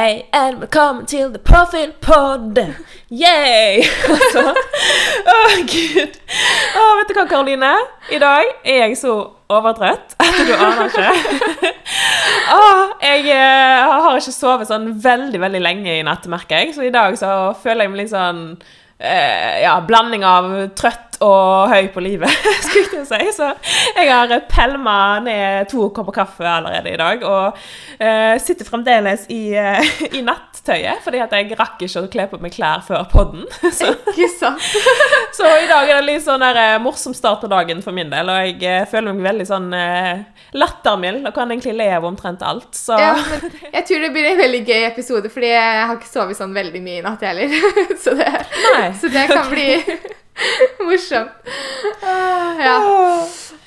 Hei and velkommen til The Profil Pod! Yay! Altså, Å, gud. Oh, vet du hva, Karoline? I dag er jeg så overtrøtt at du aner ikke. Oh, jeg eh, har ikke sovet sånn veldig, veldig lenge i natt, merker jeg. Så i dag så føler jeg meg litt sånn eh, ja, blanding av trøtt og høy på livet, skulle jeg si. Så jeg har pælma ned to kopper kaffe allerede i dag, og uh, sitter fremdeles i, uh, i nattøyet, fordi jeg rakk ikke å kle på meg klær før podden. Så, så i dag er det litt sånn der, eh, morsom start på dagen for min del, og jeg føler meg veldig sånn uh, lattermild og kan egentlig le av omtrent alt. Så Ja, men jeg tror det blir en veldig gøy episode, fordi jeg har ikke sovet sånn veldig mye i natt heller. Så det, så det kan bli morsomt. Uh, Ja.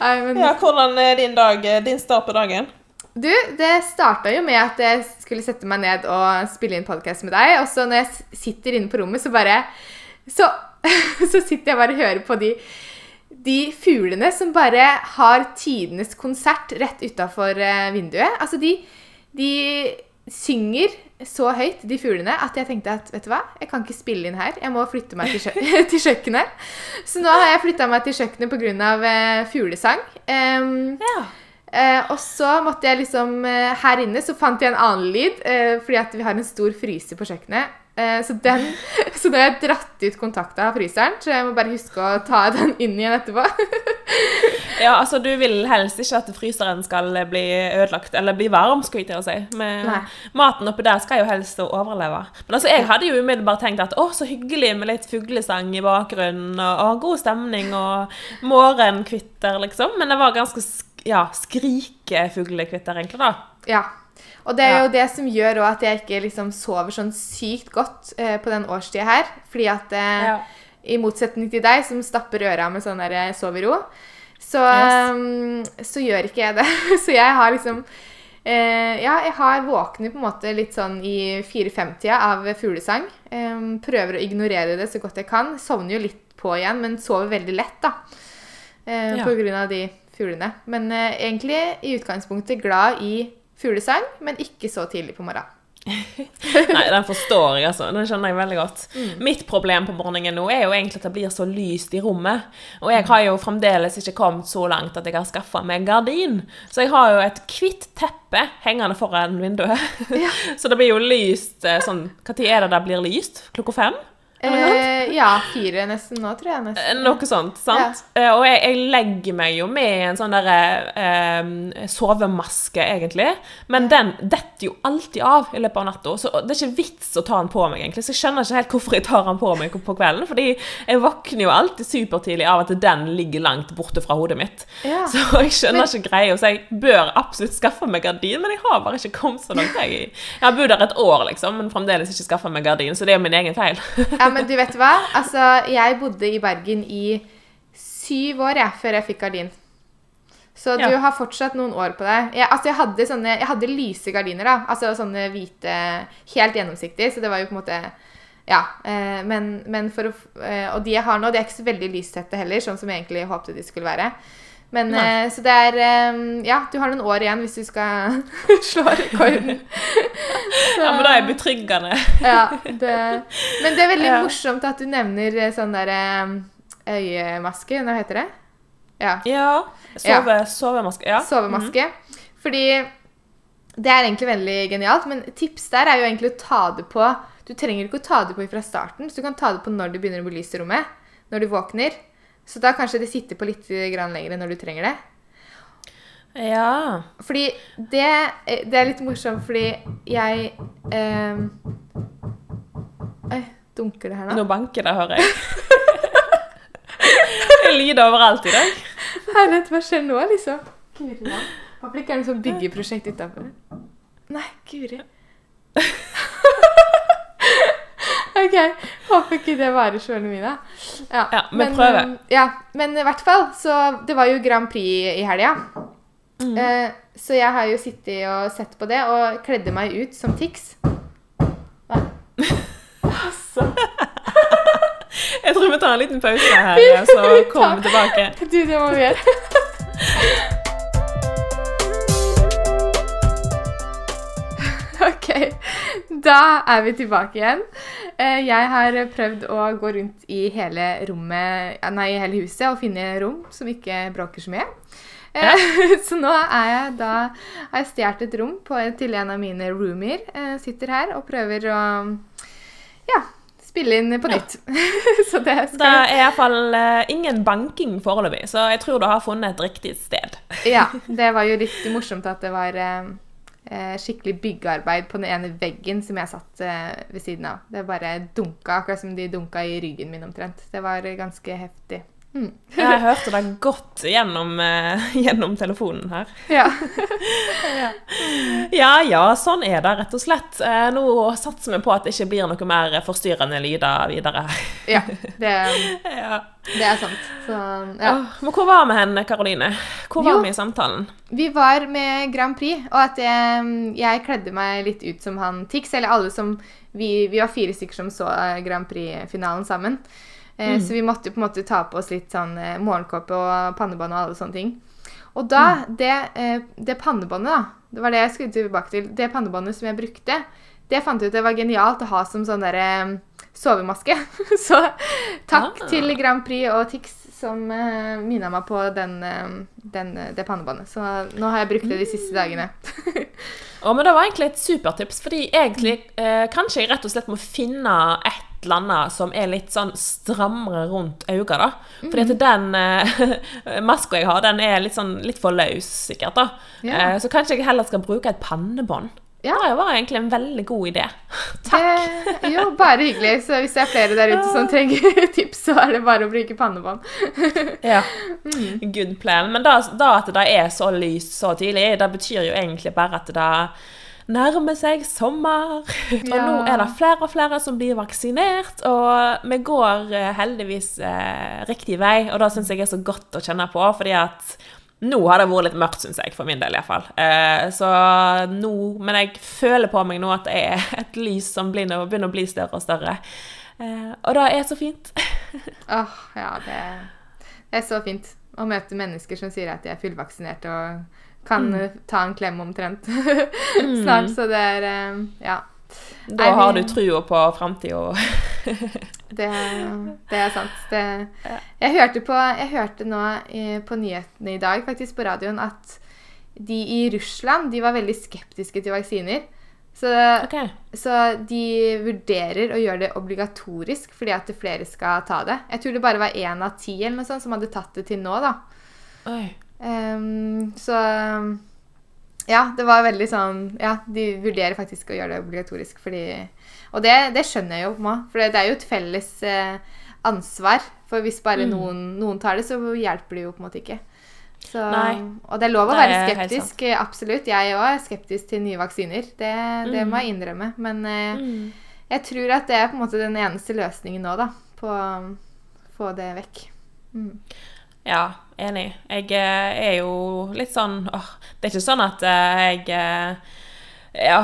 Nei, men ja, hvordan er din dag, eh, din start på dagen? Du, det starta jo med at jeg skulle sette meg ned og spille inn podkast med deg. Og så når jeg sitter inne på rommet, så bare Så, så sitter jeg bare og hører på de de fuglene som bare har tidenes konsert rett utafor vinduet. Altså, de, de synger så høyt, de fuglene, at jeg tenkte at vet du hva, jeg kan ikke spille inn her. Jeg må flytte meg til, kjø til kjøkkenet. Så nå har jeg flytta meg til kjøkkenet pga. Uh, fuglesang. Um, Ja. Uh, og så måtte jeg liksom uh, Her inne så fant jeg en annen lyd, uh, fordi at vi har en stor fryser på kjøkkenet. Eh, så den Så nå har jeg dratt ut kontakta av fryseren, så jeg må bare huske å ta den inn igjen etterpå. Ja, altså du vil helst ikke at fryseren skal bli ødelagt, eller bli varm, skulle jeg til å si. Men Nei. maten oppi der skal jo helst overleve. Men altså, jeg hadde jo umiddelbart tenkt at å, så hyggelig med litt fuglesang i bakgrunnen, og, og god stemning, og morgenkvitter, liksom. Men det var ganske sk ja, skrikefuglekvitter, egentlig, da. Ja. Og det er jo det som gjør òg at jeg ikke liksom sover sånn sykt godt eh, på den årstida her. Fordi at eh, i motsetning til deg, som stapper øra med sånn der eh, sov i ro, så, Yes. um, så gjør ikke jeg det. Så jeg har liksom eh, Ja, jeg har våkner på en måte litt sånn i fire-fem-tida av fuglesang. Em, prøver å ignorere det så godt jeg kan. Sovner jo litt på igjen, men sover veldig lett, da. Eh, Ja. På grunn av de fuglene. Men eh, egentlig i utgangspunktet glad i fuglesang, men ikke så tidlig på morgenen. Nei, den forstår jeg, altså. Den skjønner jeg veldig godt. Mm. Mitt problem på morgenen nå er jo egentlig at det blir så lyst i rommet. Og jeg har jo fremdeles ikke kommet så langt at jeg har skaffa meg gardin. Så jeg har jo et hvitt teppe hengende foran vinduet. så det blir jo lyst eh, sånn Når er det det blir lyst? Klokka fem? Eh, ja, fire nesten nå, tror jeg. nesten. Noe sånt, sant? Ja. Og jeg, jeg legger meg jo med en sånn derre eh, sovemaske, egentlig. Men den detter jo alltid av i løpet av natta, så det er ikke vits å ta den på meg, egentlig. Så jeg skjønner ikke helt hvorfor jeg tar den på meg på kvelden, fordi jeg våkner jo alltid supertidlig av at den ligger langt borte fra hodet mitt. Ja. Så jeg skjønner ikke greia, så jeg bør absolutt skaffe meg gardin, men jeg har bare ikke kommet så langt. Jeg, jeg har bodd der et år, liksom, men fremdeles ikke skaffa meg gardin, så det er min egen feil. Ja, men du vet hva? Altså, jeg bodde i Bergen i syv år, jeg, før jeg fikk gardin. Så du Ja. har fortsatt noen år på deg. Jeg, altså, jeg hadde, sånne, jeg hadde lyse gardiner, da. Altså sånne hvite, helt gjennomsiktige, så det var jo på en måte Ja. Eh, men, men for å eh, Og de jeg har nå, de er ikke så veldig lystette heller, sånn som jeg egentlig håpte de skulle være. Men, eh, så det er eh, Ja, du har noen år igjen hvis du skal slå rekorden. Ja, men det er betryggende. Ja, det, men det er veldig Ja. morsomt at du nevner eh, sånn der eh, øyemaske. Hva heter det? Ja. Ja. Sove, sovemaske. Ja. Sovemaske. Fordi det er egentlig veldig genialt, men tips der er jo egentlig å ta det på Du trenger ikke å ta det på fra starten, så du kan ta det på når det begynner å i rommet. Når du våkner. Så da kanskje det sitter på litt lenger når du trenger det. ja. Fordi det, eh, det er litt morsomt, fordi jeg eh, Oi, dunker det her nå? Nå banker det, hører jeg. Det lyder overalt i dag. Herlighet, hva skjer nå, liksom? Guri land. Det ikke er noe sånn byggeprosjekt utafor. Nei, guri. OK. Håper ikke det varer så veldig mye, da. Ja, vi prøver. eh, ja, men i hvert fall, så Det var jo Grand Prix i helga. Mm. Eh, så jeg har jo sittet og sett på det, og kledde meg ut som Tix. Altså. Jeg tror vi tar en liten pause her, så kommer vi tilbake. Du, det må vi gjøre. OK. Da er vi tilbake igjen. Eh, Jeg har prøvd å gå rundt i hele rommet, nei, i hele huset og finne rom som ikke bråker så mye. Ja. Så nå er jeg da har jeg stjålet et rom på, til en av mine roomier. Eh, Sitter her og prøver å ja, spille inn på Ja. nytt. Så det Det skal er iallfall uh, ingen banking foreløpig, så jeg tror du har funnet et riktig sted. Ja, det var jo litt morsomt at det var eh, eh, skikkelig byggearbeid på den ene veggen som jeg satt eh, ved siden av. Det bare dunka, akkurat som de dunka i ryggen min omtrent. Det var eh, ganske heftig. Mm. Jeg hørte det godt gjennom, eh, gjennom telefonen her. Ja. Ja ja, sånn er det rett og slett. Eh, nå satser vi på at det ikke blir noe mer forstyrrende lyder videre. ja det, Ja. det er sant. Så ja. oh, Men hvor var vi hen, Karoline? Hvor var Jo. vi i samtalen? Vi var med Grand Prix, og at jeg, jeg kledde meg litt ut som han Tix. Eller alle som Vi, vi var fire stykker som så eh, Grand Prix-finalen sammen. Eh, Så vi måtte jo på en måte ta på oss litt sånn eh, morgenkåpe og pannebånd og alle sånne ting. Og da, det, eh, det pannebåndet, da, det var det jeg skulle tilbake til, det pannebåndet som jeg brukte, det fant jeg ut det var genialt å ha som sånn derre sovemaske. Så takk Ah. til Grand Prix og Tix som uh, minna meg på den, den, det pannebåndet. Så nå har jeg brukt det de siste dagene. oh, men Det var egentlig et supertips, fordi egentlig eh, kanskje jeg rett og slett må finne et eller annet som er litt sånn strammere rundt øynene. da. Fordi at den eh, maska jeg har, den er litt sånn litt for løs, sikkert. da. Ja. Eh, så kanskje jeg heller skal bruke et pannebånd. Ja. Det var egentlig en veldig god idé. Det, jo, bare hyggelig. Så hvis det er flere der ute som trenger tips, så er det bare å bruke pannebånd. Ja. Good plan. Men da, da at det er så lyst så tidlig, det betyr jo egentlig bare at det nærmer seg sommer. Og Ja. nå er det flere og flere som blir vaksinert, og vi går eh, heldigvis eh, riktig vei. Og det syns jeg er så godt å kjenne på, fordi at nå har det vært litt mørkt, syns jeg, for min del iallfall. Eh, så nå Men jeg føler på meg nå at det er et lys som begynner, begynner å bli større og større. Eh, og det er så fint. Åh, ja, det, det er så fint å møte mennesker som sier at de er fullvaksinerte og kan Mm. eh, ta en klem omtrent snart. Så det er eh, Ja. Da har du trua på framtida. Det, det er sant. Det, jeg, hørte på, jeg hørte nå eh, på nyhetene i dag, faktisk på radioen, at de i Russland de var veldig skeptiske til vaksiner. Så, okay. så de vurderer å gjøre det obligatorisk fordi at flere skal ta det. Jeg tror det bare var én av ti eller noe sånt som hadde tatt det til nå. da. Oi. Ehm, så ja, det var veldig sånn Ja, de vurderer faktisk å gjøre det obligatorisk fordi Og det, det skjønner jeg jo, på meg, for det er jo et felles eh, ansvar. For hvis bare Mm. noen, noen tar det, så hjelper det jo på en måte ikke. Så, og det er lov å være skeptisk. Absolutt. Jeg òg er skeptisk til nye vaksiner. Det, det må jeg innrømme. Men eh, Mm. jeg tror at det er på en måte den eneste løsningen nå, da. På å få det vekk. Mm. Ja, enig. Jeg eh, er jo litt sånn åh, Det er ikke sånn at eh, jeg eh, Ja,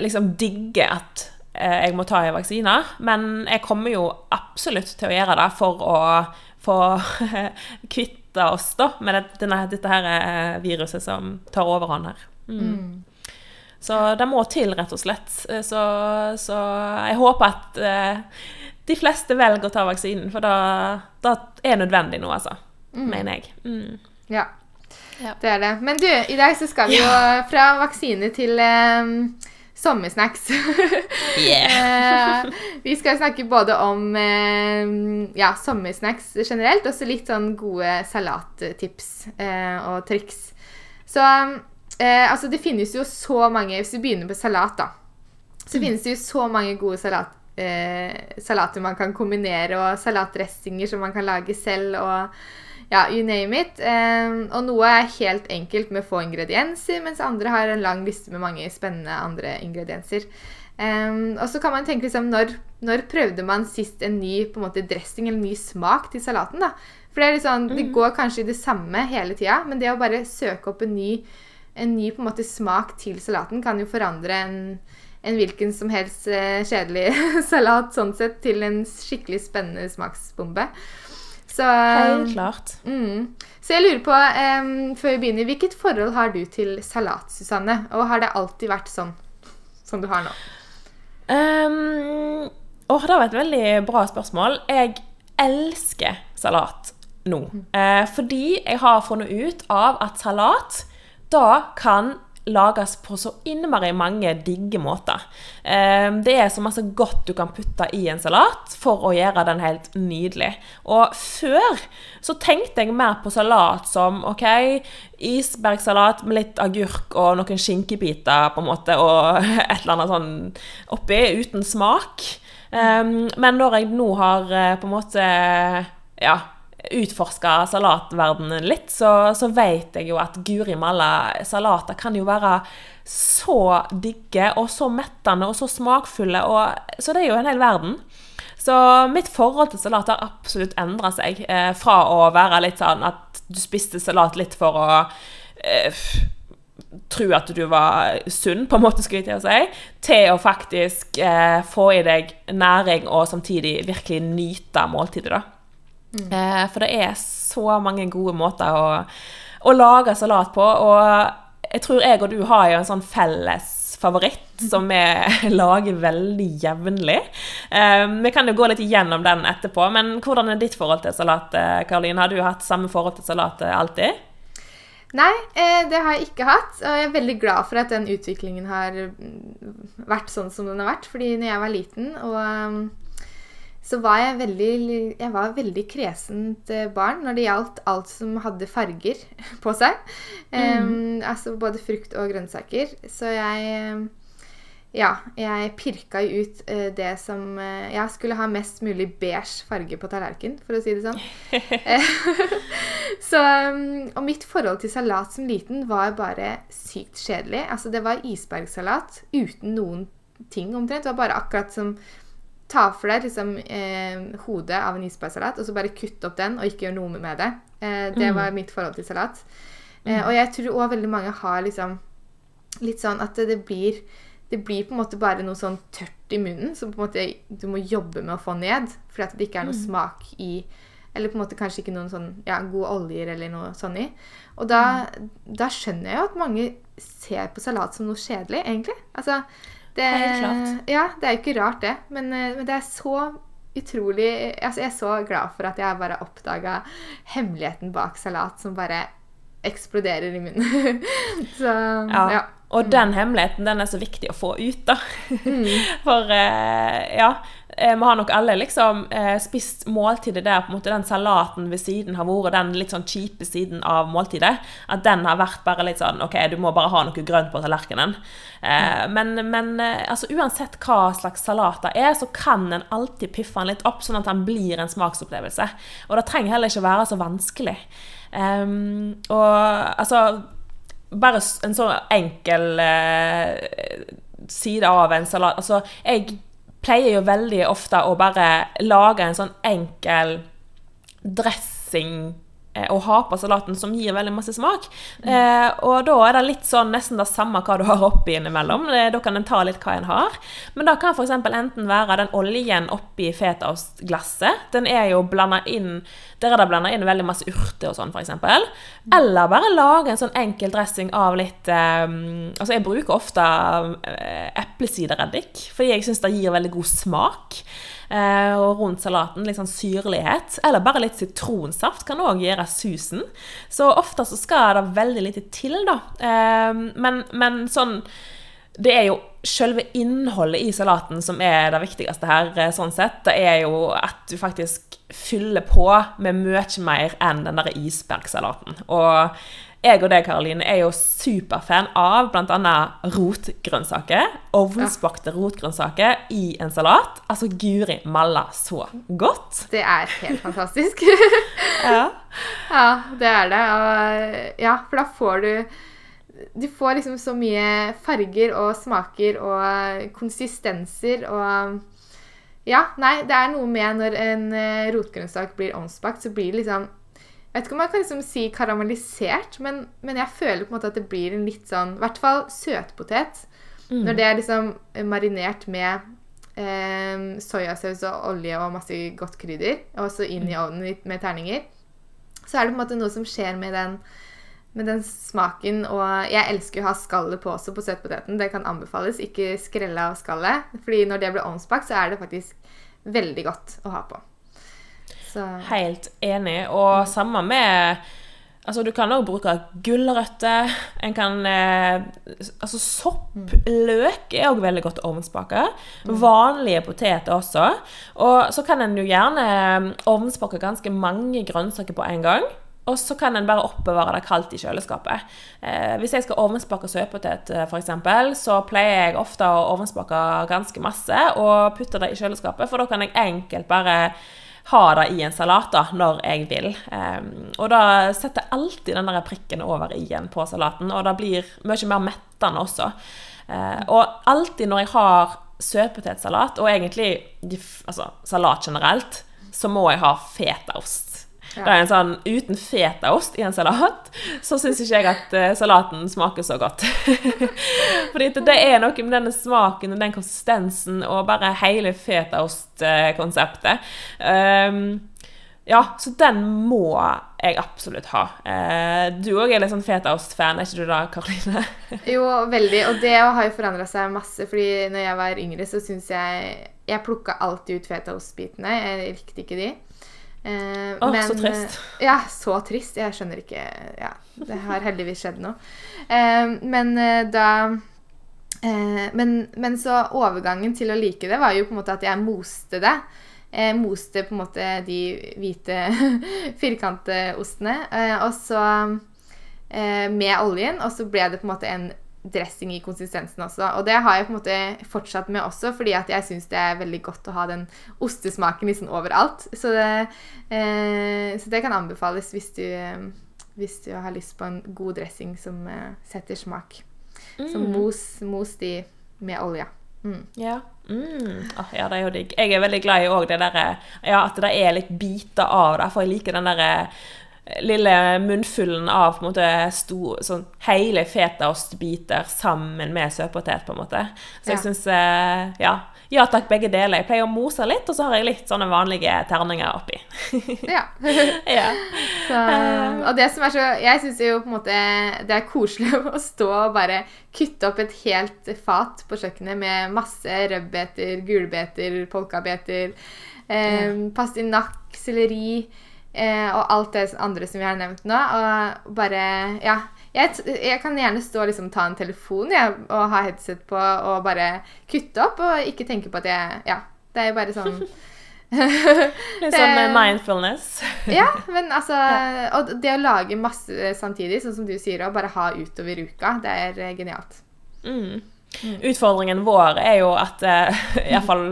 liksom digger at jeg må ta en vaksine, men jeg kommer jo absolutt til å gjøre det for å få kvitte oss da, med denne, dette her viruset som tar overhånd her. Mm. Så det må til, rett og slett. Så, så jeg håper at de fleste velger å ta vaksinen, for det er nødvendig nå, altså. Mener jeg. Mm. Ja. Ja. Det er det. Men du, i dag så skal vi jo fra vaksine til um, sommersnacks. Yeah. Eh, vi skal snakke både om eh, ja, sommersnacks generelt, og så litt sånn gode salattips eh, og triks. Så eh, altså, det finnes jo så mange Hvis vi begynner på salat, da. Så finnes det jo så mange gode salat, eh, salater man kan kombinere, og salatdressinger som man kan lage selv. og ja, you name it. Og noe er helt enkelt med få ingredienser, mens andre har en lang liste med mange spennende andre ingredienser. Eh, og så kan man tenke liksom, når, når prøvde man sist en ny på en måte, dressing eller ny smak til salaten? da? For det, er sånn, det går kanskje i det samme hele tida, men det å bare søke opp en ny, en ny på en måte, smak til salaten kan jo forandre en, en hvilken som helst eh, kjedelig salat sånn sett til en skikkelig spennende smaksbombe. Så Helt klart. Mm. Så jeg lurer på, um, før vi begynner, hvilket forhold har du til salat, Susanne? Og har det alltid vært sånn som du har nå? Um, åh, det var et veldig bra spørsmål. Jeg elsker salat nå. Eh, fordi jeg har funnet ut av at salat da kan lages på så innmari mange digge måter. Eh, det er så masse godt du kan putte i en salat for å gjøre den helt nydelig. Og før så tenkte jeg mer på salat som OK, isbergsalat med litt agurk og noen skinkebiter på en måte, og et eller annet sånn oppi, uten smak. Um, men når jeg nå har eh, på en måte ja, utforska salatverdenen litt, så, så vet jeg jo at guri malla, salater kan jo være så digge og så mettende og så smakfulle, og, så det er jo en hel verden. Så mitt forhold til salat har absolutt endra seg. Eh, fra å være litt sånn at du spiste salat litt for å eh, tro at du var sunn, på en måte, skulle jeg til å si, til å faktisk eh, få i deg næring og samtidig virkelig nyte måltidet. da. Mm. Eh, for det er så mange gode måter å, å, lage salat på, og jeg tror jeg og du har jo en sånn felles favoritt som vi lager veldig jevnlig. Eh, vi kan jo gå litt gjennom den etterpå, men hvordan er ditt forhold til salat, Karoline? Har du hatt samme forhold til salat alltid? Nei, eh, det har jeg ikke hatt. Og jeg er veldig glad for at den utviklingen har mm, vært sånn som den har vært. Fordi når jeg var liten, og, mm, så var jeg veldig Jeg var veldig kresent eh, barn når det gjaldt alt som hadde farger på seg. Mm. Um, altså både frukt og grønnsaker. Så jeg ja, jeg pirka jo ut uh, det som uh, Jeg skulle ha mest mulig beige farge på tallerkenen, for å si det sånn. så, um, og mitt forhold til salat som liten var bare sykt kjedelig. Altså, det var isbergsalat uten noen ting omtrent. Det var bare akkurat som Ta for deg liksom, eh, hodet av en isbergsalat, og så bare kutte opp den og ikke gjøre noe med det. Eh, det var mm. mitt forhold til salat. Eh, og jeg tror òg veldig mange har liksom litt sånn at det blir det blir på en måte bare noe sånn tørt i munnen som på en måte du må jobbe med å få ned. Fordi at det ikke er noe mm. smak i Eller på en måte kanskje ikke noen sånn ja, gode oljer eller noe sånn i. Og da, mm. da, skjønner jeg jo at mange ser på salat som noe kjedelig, egentlig. Altså, det, Helt klart. Ja, det er jo ikke rart, det. Men, eh, men det er så utrolig altså Jeg er så glad for at jeg bare oppdaga hemmeligheten bak salat som bare eksploderer i munnen. så ja. ja. Og mm. den hemmeligheten den er så viktig å få ut, da. Mm. For eh, ja, vi har nok alle liksom eh, spist måltidet der på en måte den salaten ved siden har vært den litt sånn kjipe siden av måltidet. At den har vært bare litt sånn OK, du må bare ha noe grønt på tallerkenen. Eh, mm. men, men eh, altså, uansett hva slags salat det er, så kan en alltid piffe den litt opp, sånn at den blir en smaksopplevelse. Og det trenger heller ikke å være så vanskelig. Um, og altså bare en sånn enkel uh, side av en salat Altså, jeg pleier jo veldig ofte å bare lage en sånn enkel dressing Eh, å ha på salaten som gir veldig masse smak. Mm. Eh, og da er det litt sånn nesten det samme hva du har oppi innimellom. Eh, da kan en ta litt hva en har. Men det kan f.eks. enten være den oljen oppi fetaostglasset. Den er jo blanda inn Der er det blanda inn veldig masse urter og sånn, f.eks. Eller bare lage en sånn enkel dressing av litt eh, Altså, jeg bruker ofte eh, eplesidereddik, fordi jeg syns det gir veldig god smak. Eh, og rundt salaten litt sånn syrlighet. Eller bare litt sitronsaft kan òg gjøre susen. Så ofte så skal det veldig lite til, da. Eh, men, men sånn det er jo selve innholdet i salaten som er det viktigste her. Eh, sånn sett. Det er jo at du faktisk fyller på med mye mer enn den der isbergsalaten. Og jeg og deg, Karoline, er jo superfan av bl.a. rotgrønnsaker. Ovnsbakte ja. rotgrønnsaker i en salat. Altså guri malla, så godt. Det er helt fantastisk. ja. ja, det er det. Og, ja, for da får du Du får liksom så mye farger og smaker og konsistenser og Ja, nei, det er noe med når en eh, rotgrønnsak blir ovnsbakt, så blir det liksom jeg vet ikke om jeg kan liksom si karamellisert, men, men, jeg føler på en måte at det blir en litt sånn I hvert fall søtpotet. Mm. Når det er liksom marinert med eh, soyasaus og olje og masse godt krydder, og så inn i mm. ovnen med terninger, så er det på en måte noe som skjer med den med den smaken, og jeg elsker å ha skallet på også på søtpoteten. Det kan anbefales. Ikke skrelle av skallet. Fordi når det blir ovnsbakt, så er det faktisk veldig godt å ha på. Så Helt enig. Og samme med Altså, du kan òg bruke gulrøtter. En kan eh, Altså, sopp, løk er òg veldig godt å Mm. Vanlige poteter også. Og så kan en jo gjerne ovnsbake ganske mange grønnsaker på en gang. Og så kan en bare oppbevare det kaldt i kjøleskapet. Eh, hvis jeg skal ovnsbake søtpotet, eh, f.eks., så pleier jeg ofte å ovnsbake ganske masse og putte det i kjøleskapet, for da kan jeg enkelt bare ha det i en salat da, når jeg vil. Um, og da setter jeg alltid den prikken over i-en på salaten, og det blir mye mer mettende også. Eh, og alltid når jeg har søtpotetsalat, og egentlig altså, salat generelt, så må jeg ha fetaost. Det er en sånn, Uten fetaost i en salat, så syns ikke jeg at eh, salaten smaker så godt. Fordi det er noe med denne smaken og den konsistensen og bare hele fetaostkonseptet. Um, ja, så den må jeg absolutt ha. Eh, du òg er litt sånn fetaost-fan, er ikke du da, Karoline? Jo, veldig. Og det har jo forandra seg masse. fordi når jeg var yngre, så syns jeg Jeg plukka alltid ut fetaostbitene. Jeg likte ikke de. Eh, Åh, så trist. eh, Ja, så trist. Jeg skjønner ikke Ja, det har heldigvis skjedd noe. Eh, men eh, da eh, men, men så overgangen til å like det var jo på en måte at jeg moste det. Jeg moste på en måte de hvite firkanteostene. Eh, og så eh, med oljen, og så ble det på en måte en dressing i konsistensen også. Og det har jeg på en måte fortsatt med også, fordi at jeg syns det er veldig godt å ha den ostesmaken liksom overalt. Så det, eh, så det kan anbefales hvis du, eh, hvis du har lyst på en god dressing som eh, setter smak. Så mos, mos de med olje. Mm. Ja. Mm. Åh, ja, det er jo digg. Jeg er veldig glad i òg det derre Ja, at det er litt biter av det, for jeg liker den derre lille munnfullen av på en måte sto, sånn hele fetaostbiter sammen med søtpotet, på en måte. Så jeg Ja. syns eh, ja. ja takk, begge deler. Jeg pleier å mose litt, og så har jeg litt sånne vanlige terninger oppi. Ja. ja. Så, og det som er så Jeg syns jo på en måte det er koselig å stå og bare kutte opp et helt fat på kjøkkenet med masse rødbeter, gulbeter, polkabeter, eh, pastinakk, selleri eh, og alt det andre som vi har nevnt nå. Og bare Ja. Jeg, jeg kan gjerne stå og liksom ta en telefon ja, og ha headset på og bare kutte opp og ikke tenke på at jeg Ja. Det er jo bare sånn Litt sånn eh, mindfulness. ja, men altså Og det å lage masse samtidig, sånn som du sier, og bare ha utover uka, det er eh, genialt. Mm. Utfordringen vår er jo at eh, fall,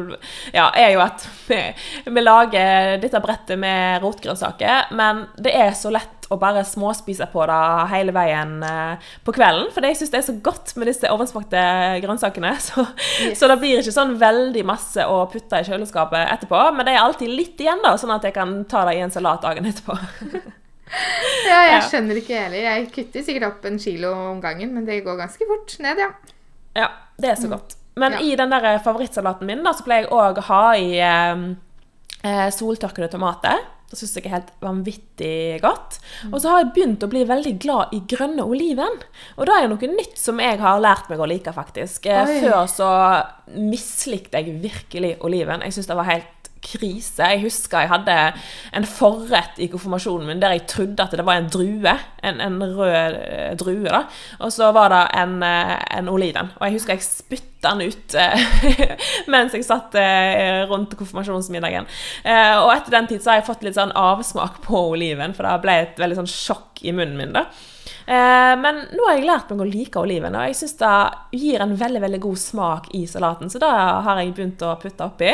ja, er jo at vi, vi lager dette brettet med rotgrønnsaker, men det er så lett å bare småspise på det hele veien eh, på kvelden. For jeg syns det er så godt med disse ovnsbakte grønnsakene. Så, Yes. så det blir ikke sånn veldig masse å putte i kjøleskapet etterpå. Men det er alltid litt igjen, da, sånn at jeg kan ta det i en salat dagen etterpå. Ja, jeg skjønner ikke heller. Jeg kutter sikkert opp en kilo om gangen, men det går ganske fort ned, ja. Ja, det er så godt. Men i den der favorittsalaten min da, så pleier jeg òg å ha i eh, eh, soltørkede tomater. Det syns jeg er helt vanvittig godt. Og så har jeg begynt å bli veldig glad i grønne oliven. Og det er noe nytt som jeg har lært meg å like, faktisk. Eh, Oi. Før så mislikte jeg virkelig oliven. Jeg syns det var helt krise. Jeg husker jeg hadde en forrett i konfirmasjonen min der jeg trodde at det var en drue. En, en rød eh, drue, da. Og så var det en, eh, en oliven. Og jeg husker jeg spytta den ut eh, mens jeg satt rundt konfirmasjonsmiddagen. Og etter den tid så har jeg fått litt sånn avsmak på oliven, for det ble et veldig sånn sjokk i munnen min. da. Eh, Men nå har jeg lært meg å like oliven, og jeg syns det gir en veldig veldig god smak i salaten. Så da har jeg begynt å putte oppi.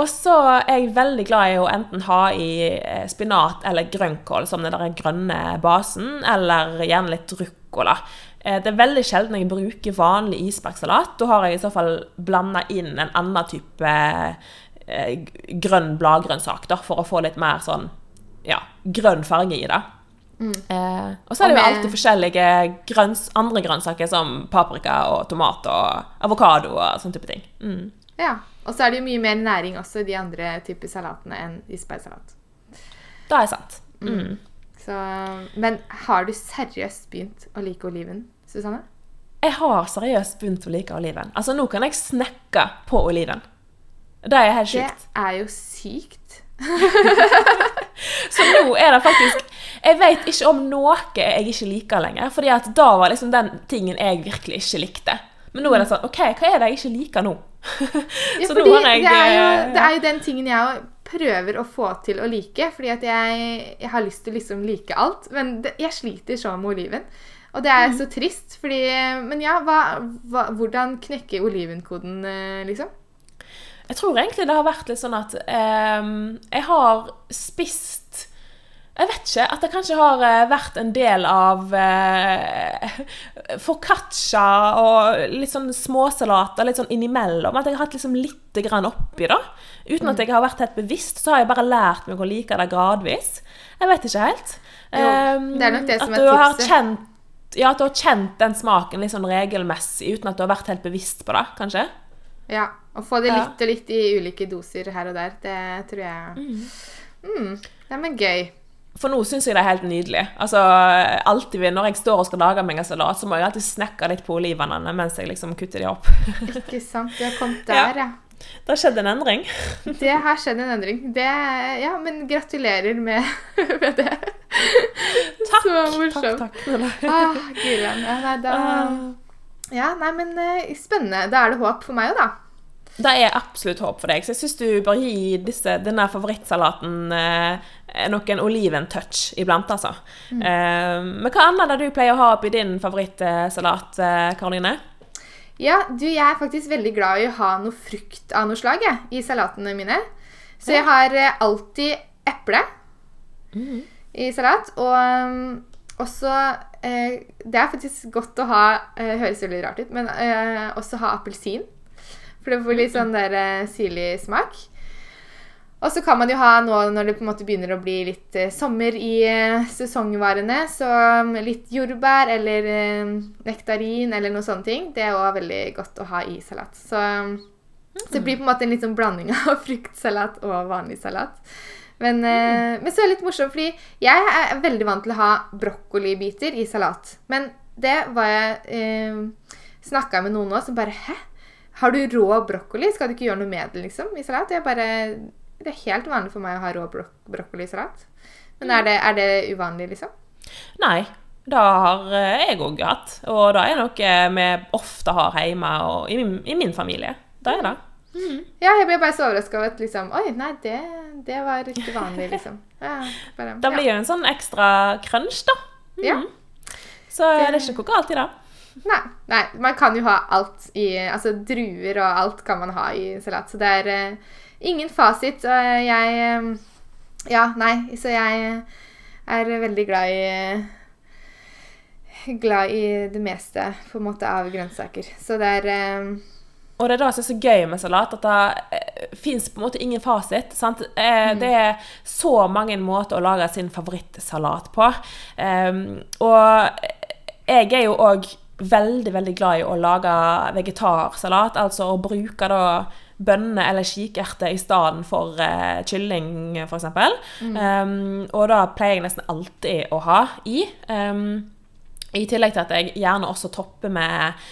Og så er jeg veldig glad i å enten ha i eh, spinat eller grønnkål som den der grønne basen, eller gjerne litt ruccola. Eh, Det er veldig sjelden jeg bruker vanlig isbergsalat. Da har jeg i så fall blanda inn en annen type grønn bladgrønnsak, for å få litt mer sånn ja, grønn farge i det. Eh, og så er det jo alltid forskjellige grønns, andre grønnsaker som paprika og tomat og avokado og sånn type ting. Mm. ja. Og så er det jo mye mer næring også i de andre typer salatene enn isbergsalat. Det er sant. Mm. Så, men har du seriøst begynt å like oliven, Susanne? Jeg har seriøst begynt å like oliven. Altså, nå kan jeg snakke på oliven. Det er helt Det er jo sykt. Så nå er det faktisk Jeg vet ikke om noe jeg ikke liker lenger. fordi at da var liksom den tingen jeg virkelig ikke likte. Men nå er det sånn OK, hva er det jeg ikke liker nå? Ja, Så fordi jeg det, er jo, eh, det er jo den tingen jeg prøver å få til å like. Fordi at jeg, jeg har lyst til å liksom like alt. Men det, jeg sliter sånn med oliven. Og det Mm. er så trist, fordi Men ja, hva, hva, hvordan knekke olivenkoden, eh, liksom? Jeg tror egentlig det har vært litt sånn at ehm, jeg har spist Jeg vet ikke. At det kanskje har eh, vært en del av eh, foccaccia og litt sånn småsalater litt sånn innimellom. At jeg har hatt liksom litt grann oppi, da. Uten at jeg har vært helt bevisst, så har jeg bare lært meg å like det gradvis. Jeg vet ikke helt. Jo, Ehm, det er nok det som er du har. Kjent, ja, at du har kjent den smaken litt sånn regelmessig uten at du har vært helt bevisst på det, kanskje. Ja. Å få det litt og litt i ulike doser her og der, det tror jeg mm. Det er men gøy. For nå syns jeg det er helt nydelig. Altså, alltid Når jeg står og skal lage meg en salat, så må jeg alltid snekke litt på olivenene mens jeg liksom kutter de opp. Ikke sant? Du har kommet der, ja. Det har skjedd en endring. Det har skjedd en endring. Det, ja, men gratulerer med, med det. Takk, Så takk, morsomt. takk. Ah. Ja, nei, da, Ah. ja, nei, men eh, spennende. Da er det håp for meg òg, da. Det er absolutt håp for deg, så jeg syns du bør gi disse, denne favorittsalaten eh, noen oliven-touch iblant, altså. Eh, men hva annet er det du pleier å ha oppi din favorittsalat, eh, Karoline? Ja, du, jeg er faktisk veldig glad i å ha noe frukt av noe slag jeg, i salatene mine. Så jeg har eh, alltid eple i salat. Og um, også eh, Det er faktisk godt å ha eh, Høres veldig rart ut, men eh, også ha appelsin. For det får litt sånn der eh, syrlig smak. Og så kan man jo ha nå når det på en måte begynner å bli litt eh, sommer i eh, sesongvarene, så um, litt jordbær eller eh, nektarin eller noen sånne ting. Det er òg veldig godt å ha i salat. Så, um, så det blir på en måte en litt sånn blanding av fruktsalat og vanlig salat. Men, eh, men så er det litt morsomt, fordi jeg er veldig vant til å ha brokkolibiter i salat. Men det var jeg eh, snakka med noen nå som bare Hæ? Har du rå brokkoli? Skal du ikke gjøre noe med det liksom, i salat? Bare, det er helt vanlig for meg å ha rå brok brokkoli i salat. Men er det, er det uvanlig, liksom? Nei, det har eh, jeg òg hatt. Og det er noe vi ofte har hjemme og i min, i min familie. Det er det. Ja, jeg ble bare så overraska over at liksom Oi, nei, det, det var ikke vanlig, liksom. Ja, bare, Det blir jo en sånn ekstra crunch, da. ja. Så det er ikke noe galt i det. Nei, nei, man kan jo ha alt i Altså druer og alt kan man ha i salat. Så det er uh, ingen fasit. Og jeg eh, Ja, nei, så jeg er veldig glad i Glad i det meste på en måte av grønnsaker. Så det er eh, Og det er det som er så gøy med salat, at det eh, fins på en måte ingen fasit. Sant? Eh, Det er så mange måter å lage sin favorittsalat på. Um, og jeg er jo òg veldig, veldig glad i å lage vegetarsalat, altså å bruke da bønner eller kikerter i stedet for uh, kylling, f.eks. Um, og da pleier jeg nesten alltid å ha i. Um, I tillegg til at jeg gjerne også topper med,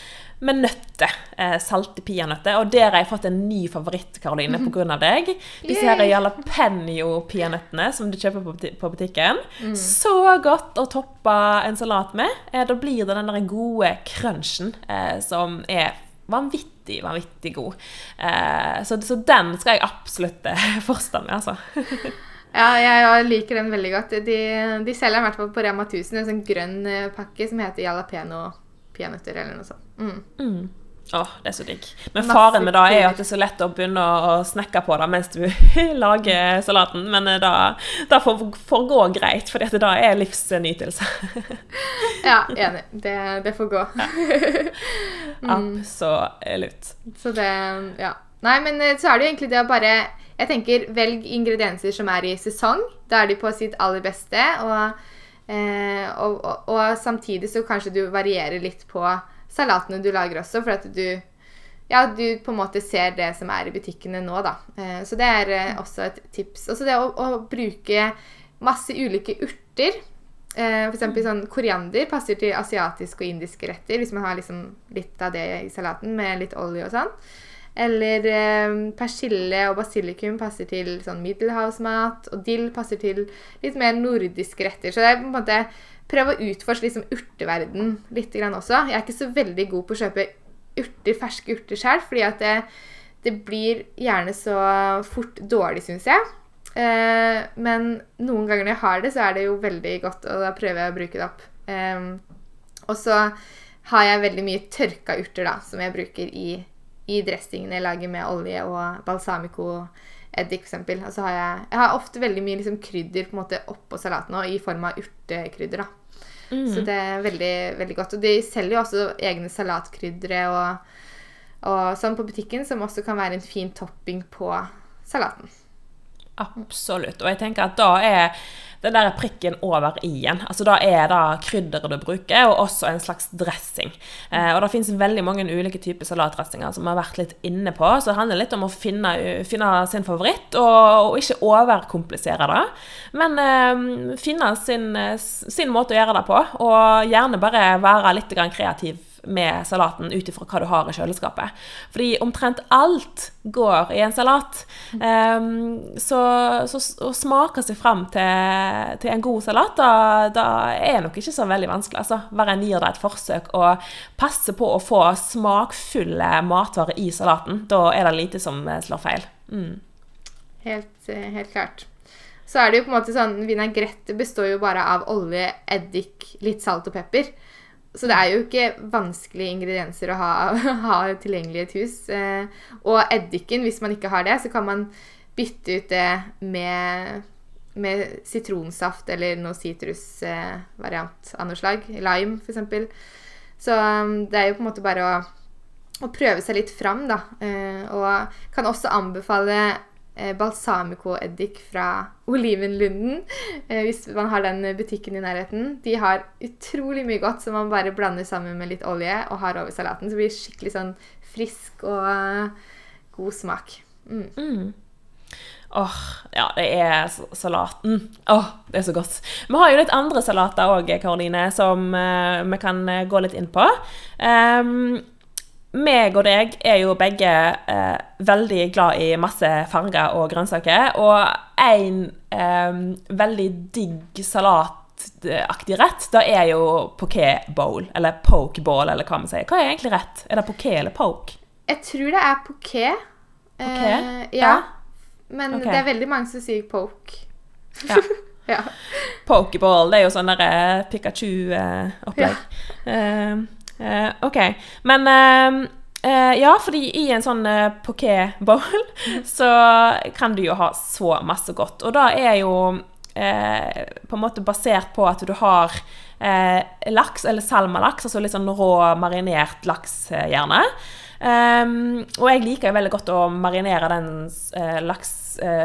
med nøtter. Eh, salte peanøtter. Og der har jeg fått en ny favoritt, Karoline, på grunn av deg. Disse her jalapeño-peanøttene som du kjøper på, buti- på butikken. Så godt å toppe en salat med. Eh, da blir det den der gode crunchen eh, som er vanvittig, vanvittig god. Eh, så, så den skal jeg absolutt forstå med, altså. Ja, jeg liker den veldig godt. De, de selger den i hvert fall på Rema 1000, en sånn grønn eh, pakke som heter jalapeno peanøtter eller noe sånt. Mm. Mm. Åh, det er så digg. Men Masse faren med det er jo at det er så lett å begynne å snekke på det mens du lager salaten, men eh, da, da får, får gå greit, for det er livsnytelse. Ja, enig. Det, det får gå. Absolutt. Så det Ja. Nei, men eh, så er det jo egentlig det å bare Jeg tenker, velg ingredienser som er i sesong. Da er de på sitt aller beste. Og, eh, og, og, og samtidig så kanskje du varierer litt på salatene du lager også, for at du ja, du på en måte ser det som er i butikkene nå, da. Eh, så det er eh, også et tips. Også det å, å bruke masse ulike urter. Eh, eksempel sånn koriander passer til asiatiske og indiske retter, hvis man har liksom litt av det i salaten med litt olje og sånn. Eller eh, persille og basilikum passer til sånn middelhavsmat, og dill passer til litt mer nordiske retter. Så det er på en måte prøve å utforske liksom urteverden litt også. Jeg er ikke så veldig god på å kjøpe urter, ferske urter sjøl, fordi at det, det, blir gjerne så fort dårlig, syns jeg. Eh, men noen ganger når jeg har det, så er det jo veldig godt, og da prøver jeg å bruke det opp. Eh, og så har jeg veldig mye tørka urter da, som jeg bruker i, i dressingene jeg lager med olje og balsamico-eddik f.eks. Og så har jeg, jeg har ofte veldig mye liksom, krydder på en måte oppå salaten og i form av urtekrydder. da. Mm. Så det er veldig, veldig godt. Og de selger jo også egne salatkrydder og, og sånn på butikken, som også kan være en fin topping på salaten. Absolutt. Og jeg tenker at da er den der prikken over i-en. Altså Da er det krydderet du bruker, og også en slags dressing. Eh, og Det finnes veldig mange ulike typer salatdressinger som vi har vært litt inne på. Så det handler litt om å finne, finne sin favoritt, og, og, ikke overkomplisere det. Men eh, finne sin, sin, måte å gjøre det på, og gjerne bare være litt kreativ med salaten ut ifra hva du har i kjøleskapet. Fordi omtrent alt går i en salat. Um, så, så, å smake seg fram til, til en god salat, da, da, er nok ikke så veldig vanskelig. Altså, bare en gir deg et forsøk og passer på å få smakfulle matvarer i salaten. Da er det lite som slår feil. Mm. Helt, eh, helt klart. Så er det jo på en måte sånn Vinagrette består jo bare av olje, eddik, litt salt og pepper. Så det er jo ikke vanskelige ingredienser å ha, ha tilgjengelig i et hus. Eh, og eddiken, hvis man ikke har det, så kan man bytte ut det med, med sitronsaft eller noe sitrusvariant av noe slag. Lime, f.eks. Så um, det er jo på en måte bare å, å prøve seg litt fram, da. Eh, og kan også anbefale eh, balsamico-eddik fra Olivenlunden. Eh, hvis man har den butikken i nærheten. De har utrolig mye godt som man bare blander sammen med litt olje og har over salaten. Så det blir skikkelig sånn frisk og uh, god smak. Mm. Mm. Åh, oh, ja, det er salaten. Åh, oh, det er så godt. Vi har jo litt andre salater òg, Karoline, som vi kan gå litt inn på. Um, meg og deg er jo begge eh, veldig glad i masse farger og grønnsaker. Og en eh, veldig digg salataktig rett, da er jo poké bowl. Eller pokeball, eller hva vi sier. Hva er egentlig rett? Er det poké eller poke? Jeg tror det er poké. Okay. Eh, ja. Men okay. det er veldig mange som sier poke. Ja. ja. Pokeball, det er jo sånn derre eh, Pikachu-opplegg. Ja. Uh, OK. Men uh, uh, ja, fordi i en sånn uh, poké-bowl så kan du jo ha så masse godt. Og da er jo på en måte basert på at du har laks, eller salmalaks, altså litt sånn rå marinert laks, gjerne. Um, og jeg liker jo veldig godt å marinere den laks,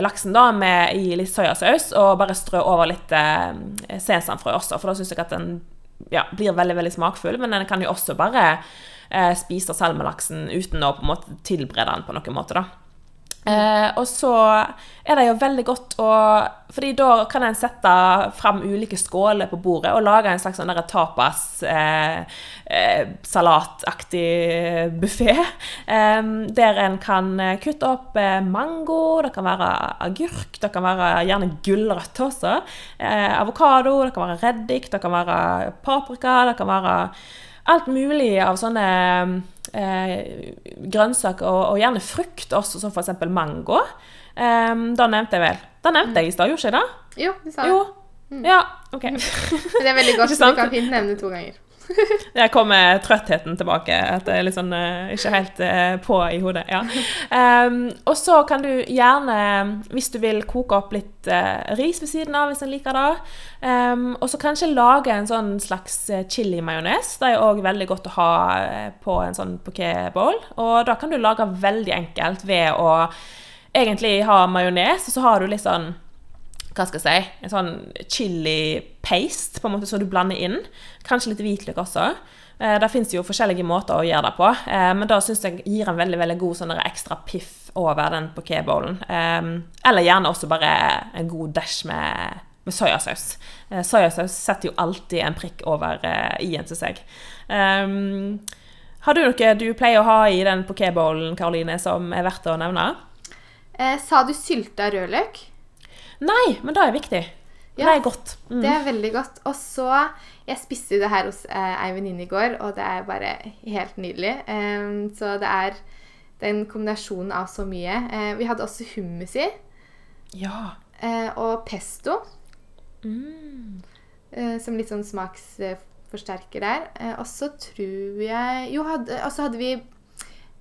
laksen da med, i litt soyasaus og bare strø over litt sesamfrø også, for da syns jeg at den ja, blir veldig veldig smakfull, men den kan jo også bare eh, spise salmelaksen uten å på en måte tilberede den på noen måte. da. Eh, og så er det jo veldig godt å fordi da kan en sette fram ulike skåler på bordet og lage en slags sånn tapas eh, eh, buffé. Eh, der en kan kutte opp eh, mango, det kan være agurk, det kan være gjerne gulrøtter også. Eh, avokado, det kan være reddik, det kan være paprika, det kan være alt mulig av sånne eh, grønnsaker, og, og, gjerne frukt også, som f.eks. mango. Eh, da nevnte jeg vel Da nevnte jeg i stad, gjorde jeg det? Jo, du sa det. Jo. Mm. Ja, OK. det er veldig godt, så du kan fint nevne to ganger. Der kommer trøttheten tilbake. At det er litt sånn ikke helt uh, på i hodet. Ja. Um, og så kan du gjerne, hvis du vil, koke opp litt uh, ris ved siden av, hvis en liker det. Um, og så kanskje lage en sånn slags chili-majones. Det er òg veldig godt å ha på en sånn pokébowl. Og da kan du lage veldig enkelt ved å egentlig ha majones, og så har du litt sånn hva skal jeg si, en sånn chili paste på en måte som du blander inn. Kanskje litt hvitløk også. Eh, det jo forskjellige måter å gjøre det på, eh, men da syns jeg gir en veldig veldig god sånn ekstra piff over den poké-bowlen. Eh, eller gjerne også bare en god dash med med soyasaus. Eh, soyasaus setter jo alltid en prikk over eh, i-en, syns jeg. Um, har du noe du pleier å ha i den pokébowlen, Karoline, som er verdt å nevne? Eh, sa du sylta rødløk? Nei, men det er viktig. Ja. Det er godt. Mm. Det er veldig godt. Og så Jeg spiste det her hos eh, ei venninne i går, og det er bare helt nydelig. Um, så det er den kombinasjonen av så mye. Uh, vi hadde også hummus i, Ja. Uh, og pesto, Mm. Uh, som litt sånn smaksforsterker der. Og så tror jeg Jo, og så hadde vi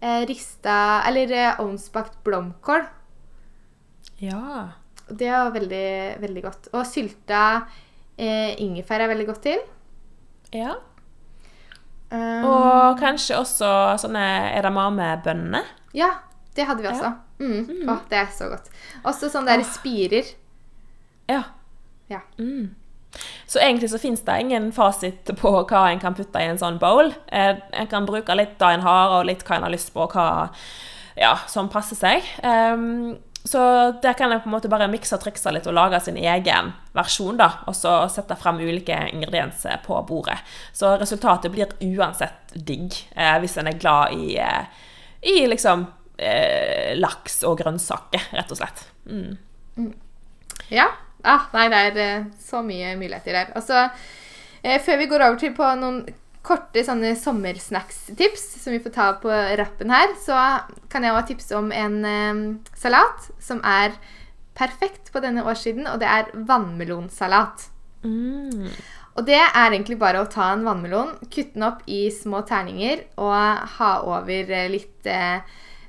eh, rista Eller ovnsbakt blomkål. Ja. Det var veldig, veldig godt. Og sylta eh, ingefær er veldig godt til. ja. Um, Og kanskje også sånne edamamebønner. Ja, det hadde vi også. Mm. Åh, det er så godt. Også sånne der spirer. Ja. Ja. Mm. Så egentlig så fins det ingen fasit på hva en kan putte i en sånn bowl. Eh, En kan bruke litt det en har, og litt hva en har lyst på, og hva ja, som passer seg. Ehm, så der kan en på en måte bare mikse og trikse litt og lage sin egen versjon, da, og så sette frem ulike ingredienser på bordet. Så resultatet blir uansett digg, eh, hvis en er glad i, eh, i liksom eh, laks og grønnsaker, rett og slett. Mm. Ja. Ah, nei, det er eh, så mye muligheter der. Altså, før vi går over til på noen korte sånne sommersnacks-tips, som vi får ta på rappen her, så kan jeg også tipse om en eh, salat som er perfekt på denne årssiden, og det er vannmelonsalat. Mm. Og det er egentlig bare å ta en vannmelon, kutte den opp i små terninger og ha over litt eh,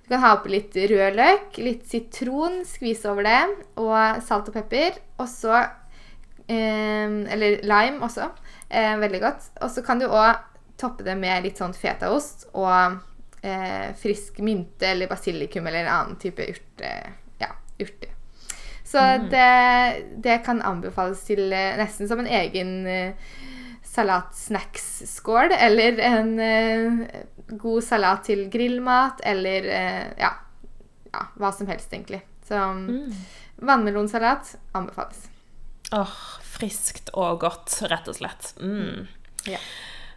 Du kan ha oppi litt rød løk, litt sitron, skvise over det, og salt og pepper. Og så eh, Eller lime også. Eh, veldig godt. Og så kan du òg toppe det med litt sånn fetaost og eh, frisk mynte eller basilikum eller en annen type urte. Ja, urte. Så det, det kan anbefales til eh, nesten som en egen eh, salatsnacks-skål, eller en eh, god salat til grillmat, eller eh, ja, ja, hva som helst, egentlig. Så vannmelonsalat anbefales. Åh, friskt og godt, rett og slett. Mm. Ja.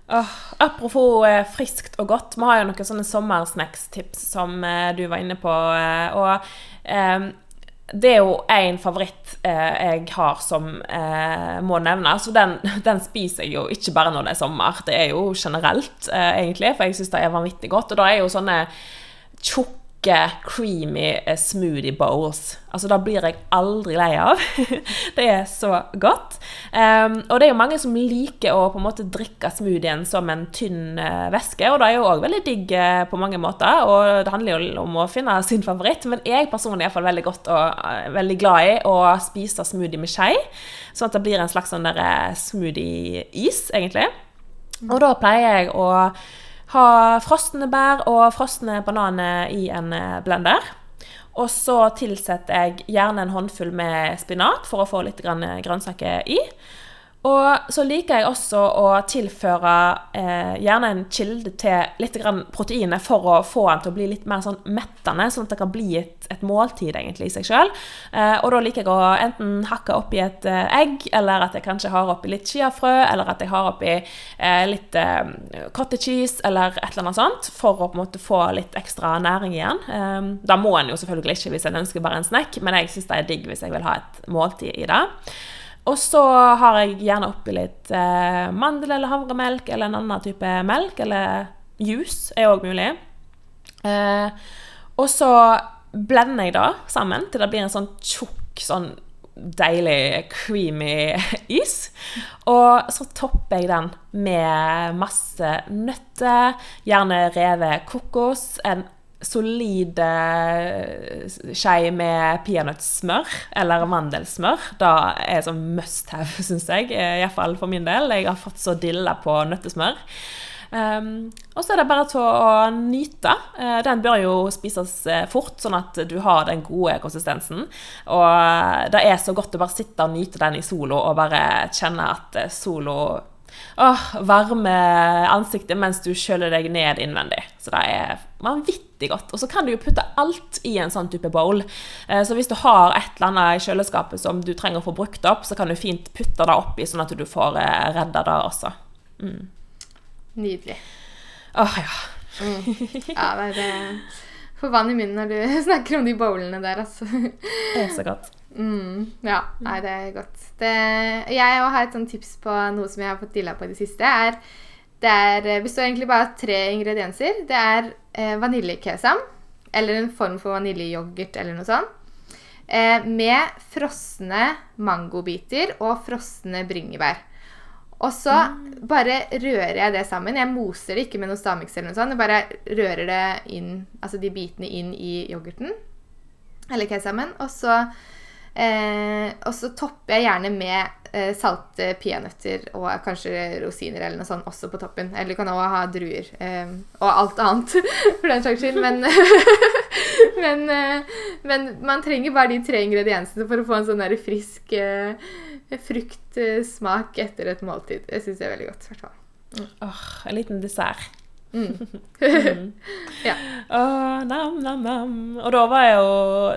Oh, apropos eh, friskt og godt, vi har jo noen sånne sommersnacks-tips som eh, du var inne på. Eh, og eh, det er jo en favoritt eh, jeg har som eh, må nevnes. Og den, den spiser jeg jo ikke bare når det er sommer, det er jo generelt, egentlig. For jeg syns det er vanvittig godt. Og da er jo sånne tjukke, creamy eh, smoothie bowls. Altså, da blir jeg aldri lei av. det er så godt. Um, og det er jo mange som liker å på en måte drikke smoothien som en tynn eh, væske, og det er jo òg veldig digg eh, på mange måter. Og det handler jo om å finne sin favoritt, men jeg personlig er i hvert fall veldig godt og veldig glad i å spise smoothie med skje, sånn at det blir en slags sånn smoothie-is, egentlig. Og da pleier jeg å ha frosne bær og frosne bananer i en eh, blender. Og så tilsetter jeg gjerne en håndfull med spinat for å få litt grønnsaker i. Og så liker jeg også å tilføre eh, gjerne en kilde til litt proteiner for å få den til å bli litt mer sånn mettende, sånn at det kan bli et, et måltid egentlig i seg sjøl. Eh, og da liker jeg å enten hakke oppi et eh, egg, eller at jeg kanskje har oppi litt chiafrø, eller at jeg har oppi eh, litt eh, cottage cheese, eller et eller annet sånt, for å på en måte få litt ekstra næring igjen. Eh, da må en jo selvfølgelig ikke hvis en ønsker bare en snack, men jeg syns det er digg hvis jeg vil ha et måltid i det. Og så har jeg gjerne oppi litt eh, mandel- eller havremelk eller en annen type melk. Eller juice er òg mulig. Eh, og så blender jeg det sammen til det blir en sånn tjukk, sånn deilig, creamy is. Og så topper jeg den med masse nøtter, gjerne revet kokos, en solid eh, skje med peanøttsmør eller mandelsmør. Det er sånn must have, syns jeg. eh, Iallfall for min del. Jeg har fått så dilla på nøttesmør. Um, og så er det bare til å nyte. Eh, den bør jo spises fort, sånn at du har den gode konsistensen. Og det er så godt å bare sitte og nyte den i solo og bare kjenne at solo Åh, varme ansiktet mens du kjøler deg ned innvendig. Så det er vanvittig godt. Og så kan du jo putte alt i en sånn type bowl. Eh, Så hvis du har et eller annet i kjøleskapet som du trenger å få brukt opp, så kan du fint putte det oppi, sånn at du får eh, redda det også. Nydelig. Åh, ja. Ja, det er det Får vann i munnen når du snakker om de bowlene der, altså. Det er så godt. Mm, ja, nei, det er godt. Det, jeg har et sånt tips på noe som jeg har fått dilla på i det siste. Er, det er, eh, består egentlig bare av tre ingredienser. Det er eh, vaniljekesam, eller en form for vaniljeyoghurt eller noe sånt. Eh, med frosne mangobiter og frosne bringebær. Og så bare rører jeg det sammen. Jeg moser det ikke med noe Stamix eller noe sånt. Jeg bare rører det inn, altså de bitene inn i yoghurten. Eller kesamen. Og så, eh, og så topper jeg gjerne med eh, salte peanøtter og kanskje rosiner eller noe sånt også på toppen. Eller du kan også ha druer. Eh, og alt annet, for den saks skyld. Men, men, eh, men man trenger bare de tre ingrediensene for å få en sånn der frisk eh, fruktsmak etter et måltid. Jeg syns det er veldig godt. hvert fall. Åh, en liten dessert. Ja. Oh, nam, nam, nam. Og da, var jo,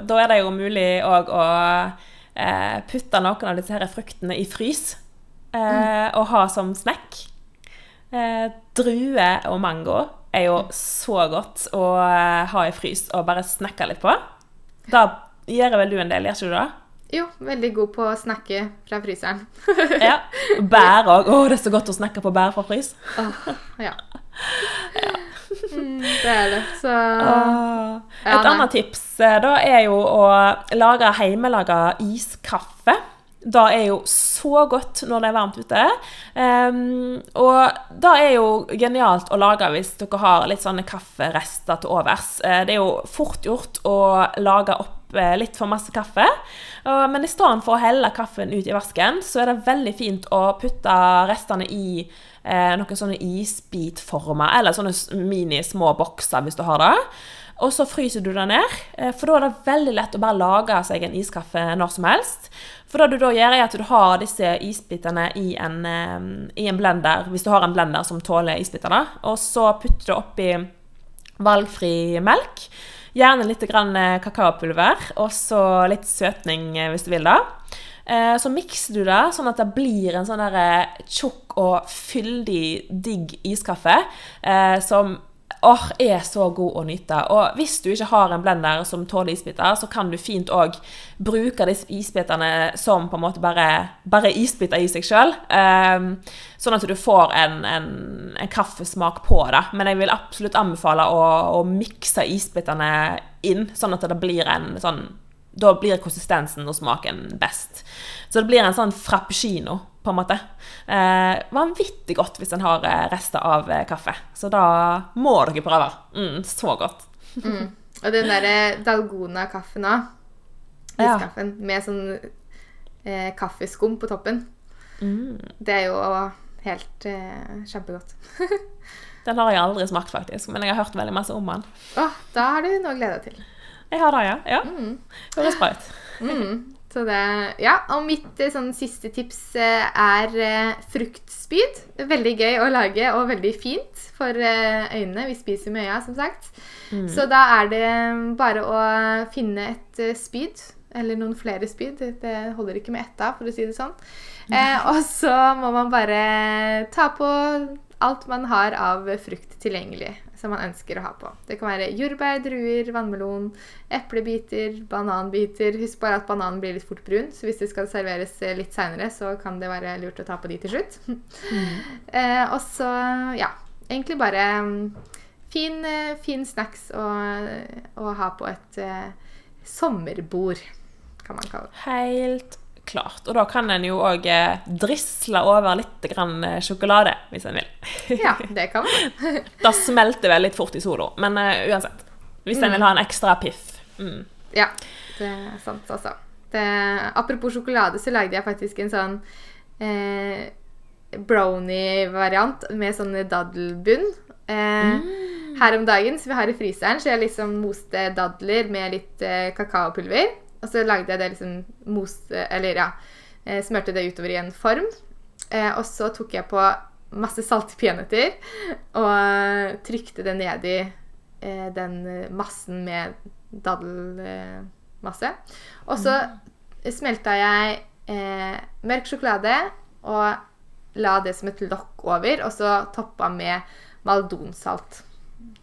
da er det jo mulig òg å eh, putte noen av disse her fruktene i frys eh, og ha som snack. Eh, drue og mango er jo så godt å eh, ha i frys og bare snakke litt på. Da gjør vel du en del, gjør ikke du det? Jo, veldig god på å snakke fra fryseren. Ja. Bær òg. Å, det er så godt å snakke på bær fra frys. Åh, ja. Mm, det er det. Så Ah. Et ja, annet tips eh, da er jo å lage hjemmelaga iskaffe. Det er jo så godt når det er varmt ute. Um, og det er jo genialt å lage hvis dere har litt sånne kafferester til overs. Eh, det er jo fort gjort å lage opp eh, litt for masse kaffe. Men i stedet for å helle kaffen ut i vasken, så er det veldig fint å putte restene i eh, noen sånne isbitformer, eller sånne mini-små bokser hvis du har det. Og så fryser du det ned, for da er det veldig lett å bare lage seg en iskaffe når som helst. For det du da gjør, er at du har disse isbitene i en, i en blender, hvis du har en blender som tåler isbitene, og så putter du oppi valgfri melk. Gjerne litt eh, kakaopulver, og så litt søtning eh, hvis du vil da. Eh, Så mikser du det sånn at det blir en sånn tjukk og fyldig, digg iskaffe som åh, er så god å nyte. Og hvis du ikke har en blender som tåler isbiter, så kan du fint òg bruke disse isbitene som på en måte bare, bare isbiter i seg sjøl. sånn at du får en, en, en kaffesmak på det. Men jeg vil absolutt anbefale å, å mikse isbitene inn, sånn at det blir en sånn da blir konsistensen og smaken best. Så det blir en sånn frappuccino, på en måte. Eh, vanvittig godt hvis en har eh, rester av eh, kaffe. Så da må dere prøve. Mm, så godt. Og den derre dalgona-kaffen òg. Ja. Med sånn eh, kaffeskum på toppen. Det er jo helt eh, kjempegodt. Den har jeg aldri smakt, faktisk, men jeg har hørt veldig masse om den. Åh, da har du noe å glede deg til. Jeg har det, ja. ja. Høres bra ut. Mm. Så det, ja, og mitt eh, sånn, siste tips eh, er eh, fruktspyd. Veldig gøy å lage og veldig fint for eh, øynene. Vi spiser med øya, som sagt. Så da er det bare å finne et eh, spyd, eller noen flere spyd. Det holder ikke med ett av, for å si det sånn. Eh, og så må man bare ta på alt man har av frukt tilgjengelig som man ønsker å ha på. Det kan være jordbær, druer, vannmelon, eplebiter, bananbiter. Husk bare at bananen blir litt fort brun, så hvis det skal serveres eh, litt seinere, så kan det være lurt å ta på de til slutt. eh, og så, ja, egentlig bare mm, fin, eh, fin snacks å, å ha på et eh, sommerbord, kan man kalle det. Helt klart. Og da kan en jo òg eh, drisle over litt grann eh, sjokolade, hvis en vil. Ja, det kan man. Det smelter vel litt fort i sola, men uh, uansett. Hvis en vil ha en ekstra piff. Mm. Ja, det er sant også. Det, apropos sjokolade, så lagde jeg faktisk en sånn eh, brownie-variant med sånn daddelbunn. Eh, Her om dagen, så vi har i fryseren, så jeg liksom moste dadler med litt eh, kakaopulver. Og så lagde jeg det liksom mose Eller ja, eh, smørte det utover i en form. Eh, og så tok jeg på masse salte peanøtter og trykte det ned i eh, den massen med daddelmasse. Og så smelta jeg eh, mørk sjokolade og la det som et lokk over, og så toppa med maldonsalt.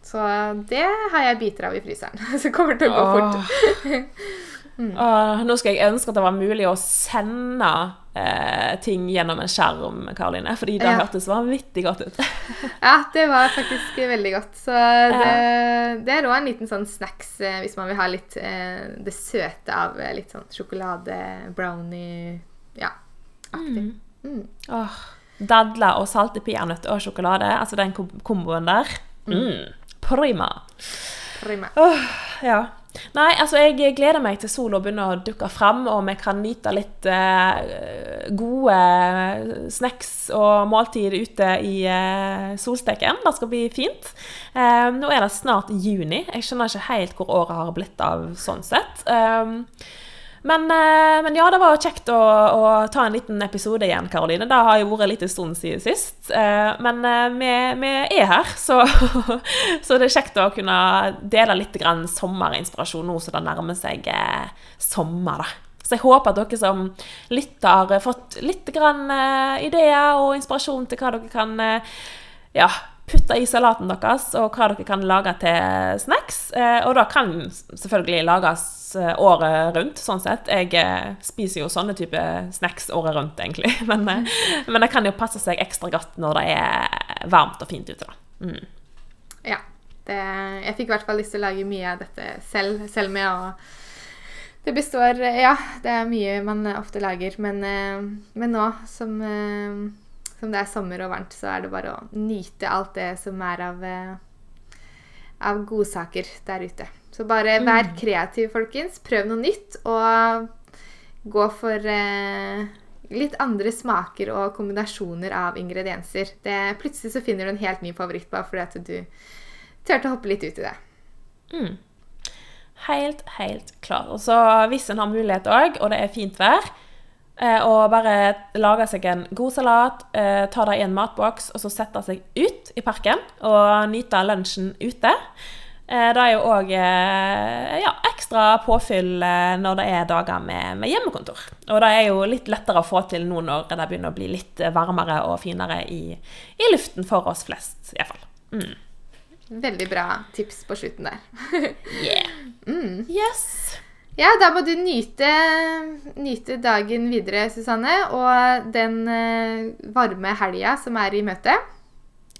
Så det har jeg biter av i fryseren. Så kommer det til å gå fort. Åh, nå skal jeg ønske at det var mulig å sende eh, ting gjennom en skjerm, Karoline. Fordi det Ja. hørtes vanvittig godt ut. Ja, det var faktisk veldig godt. Så det, det er òg en liten sånn snacks eh, hvis man vil ha litt eh, det søte av eh, litt sånn sjokolade, brownie Ja. Aktig. Mm. Åh, dadler og salte peanøtter og sjokolade, altså den kom komboen der. Mm. Prima. Prima. Åh, ja. Nei, altså jeg gleder meg til sola begynner å dukke fram, og vi kan nyte litt eh, gode snacks og måltid ute i eh, solsteken. Det skal bli fint. Eh, nå er det snart juni. Jeg skjønner ikke helt hvor året har blitt av sånn sett. Um, men, eh, men ja, det var kjekt å, å ta en liten episode igjen, Karoline. Det har jo vært litt en stund siden sist. Eh, Men eh, vi, vi er her, så, så det er kjekt å kunne dele litt sommerinspirasjon nå som det nærmer seg sommer. da. Så jeg håper at dere som lytter har fått litt ideer og inspirasjon til hva dere kan ja, putte i salaten deres, og hva dere kan lage til snacks. Eh, og det kan selvfølgelig lages eh, året rundt, sånn sett. Jeg eh, spiser jo sånne type snacks året rundt, egentlig. Men, men det kan jo passe seg ekstra godt når det er varmt og fint ute, da. Mm. Ja. Det, jeg fikk i hvert fall lyst til å lage mye av dette selv, selv med å Det består Ja, det er mye man ofte lager, men, men nå som, som det er sommer og varmt, så er det bare å nyte alt det som er av, eh, av godsaker der ute. Så bare vær kreativ, folkens. Prøv noe nytt, og gå for eh, litt andre smaker og kombinasjoner av ingredienser. Det, plutselig så finner du en helt ny favoritt bare fordi at du turte å hoppe litt ut i det. Mm. Helt, helt klar. Og så hvis en har mulighet òg, og det er fint vær, og bare lage seg en god salat, eh, ta det i en matboks, og så sette seg ut i parken og nyte lunsjen ute. Eh, det er jo òg eh, ja, ekstra påfyll eh, når det er dager med, med hjemmekontor. Og det er jo litt lettere å få til nå når det begynner å bli litt varmere og finere i, i luften for oss flest, iallfall. Mm. Veldig bra tips på slutten der. Yeah. Mm. Yes. Ja, da må du nyte, nyte dagen videre, Susanne, og den eh, varme helga som er i møte.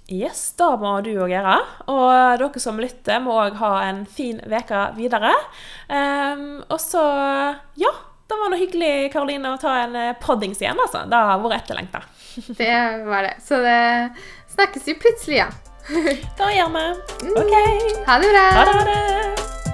Yes, det må du òg gjøre. Og dere som lytter, må òg ha en fin uke videre. Um, og så Ja, det var noe hyggelig, Karoline, å ta en eh, poddings igjen, altså. Det har vært etterlengta. Det var det. Så det snakkes vi plutselig igjen. Det gjør vi. OK. Ha det bra! Ha det. Ha det.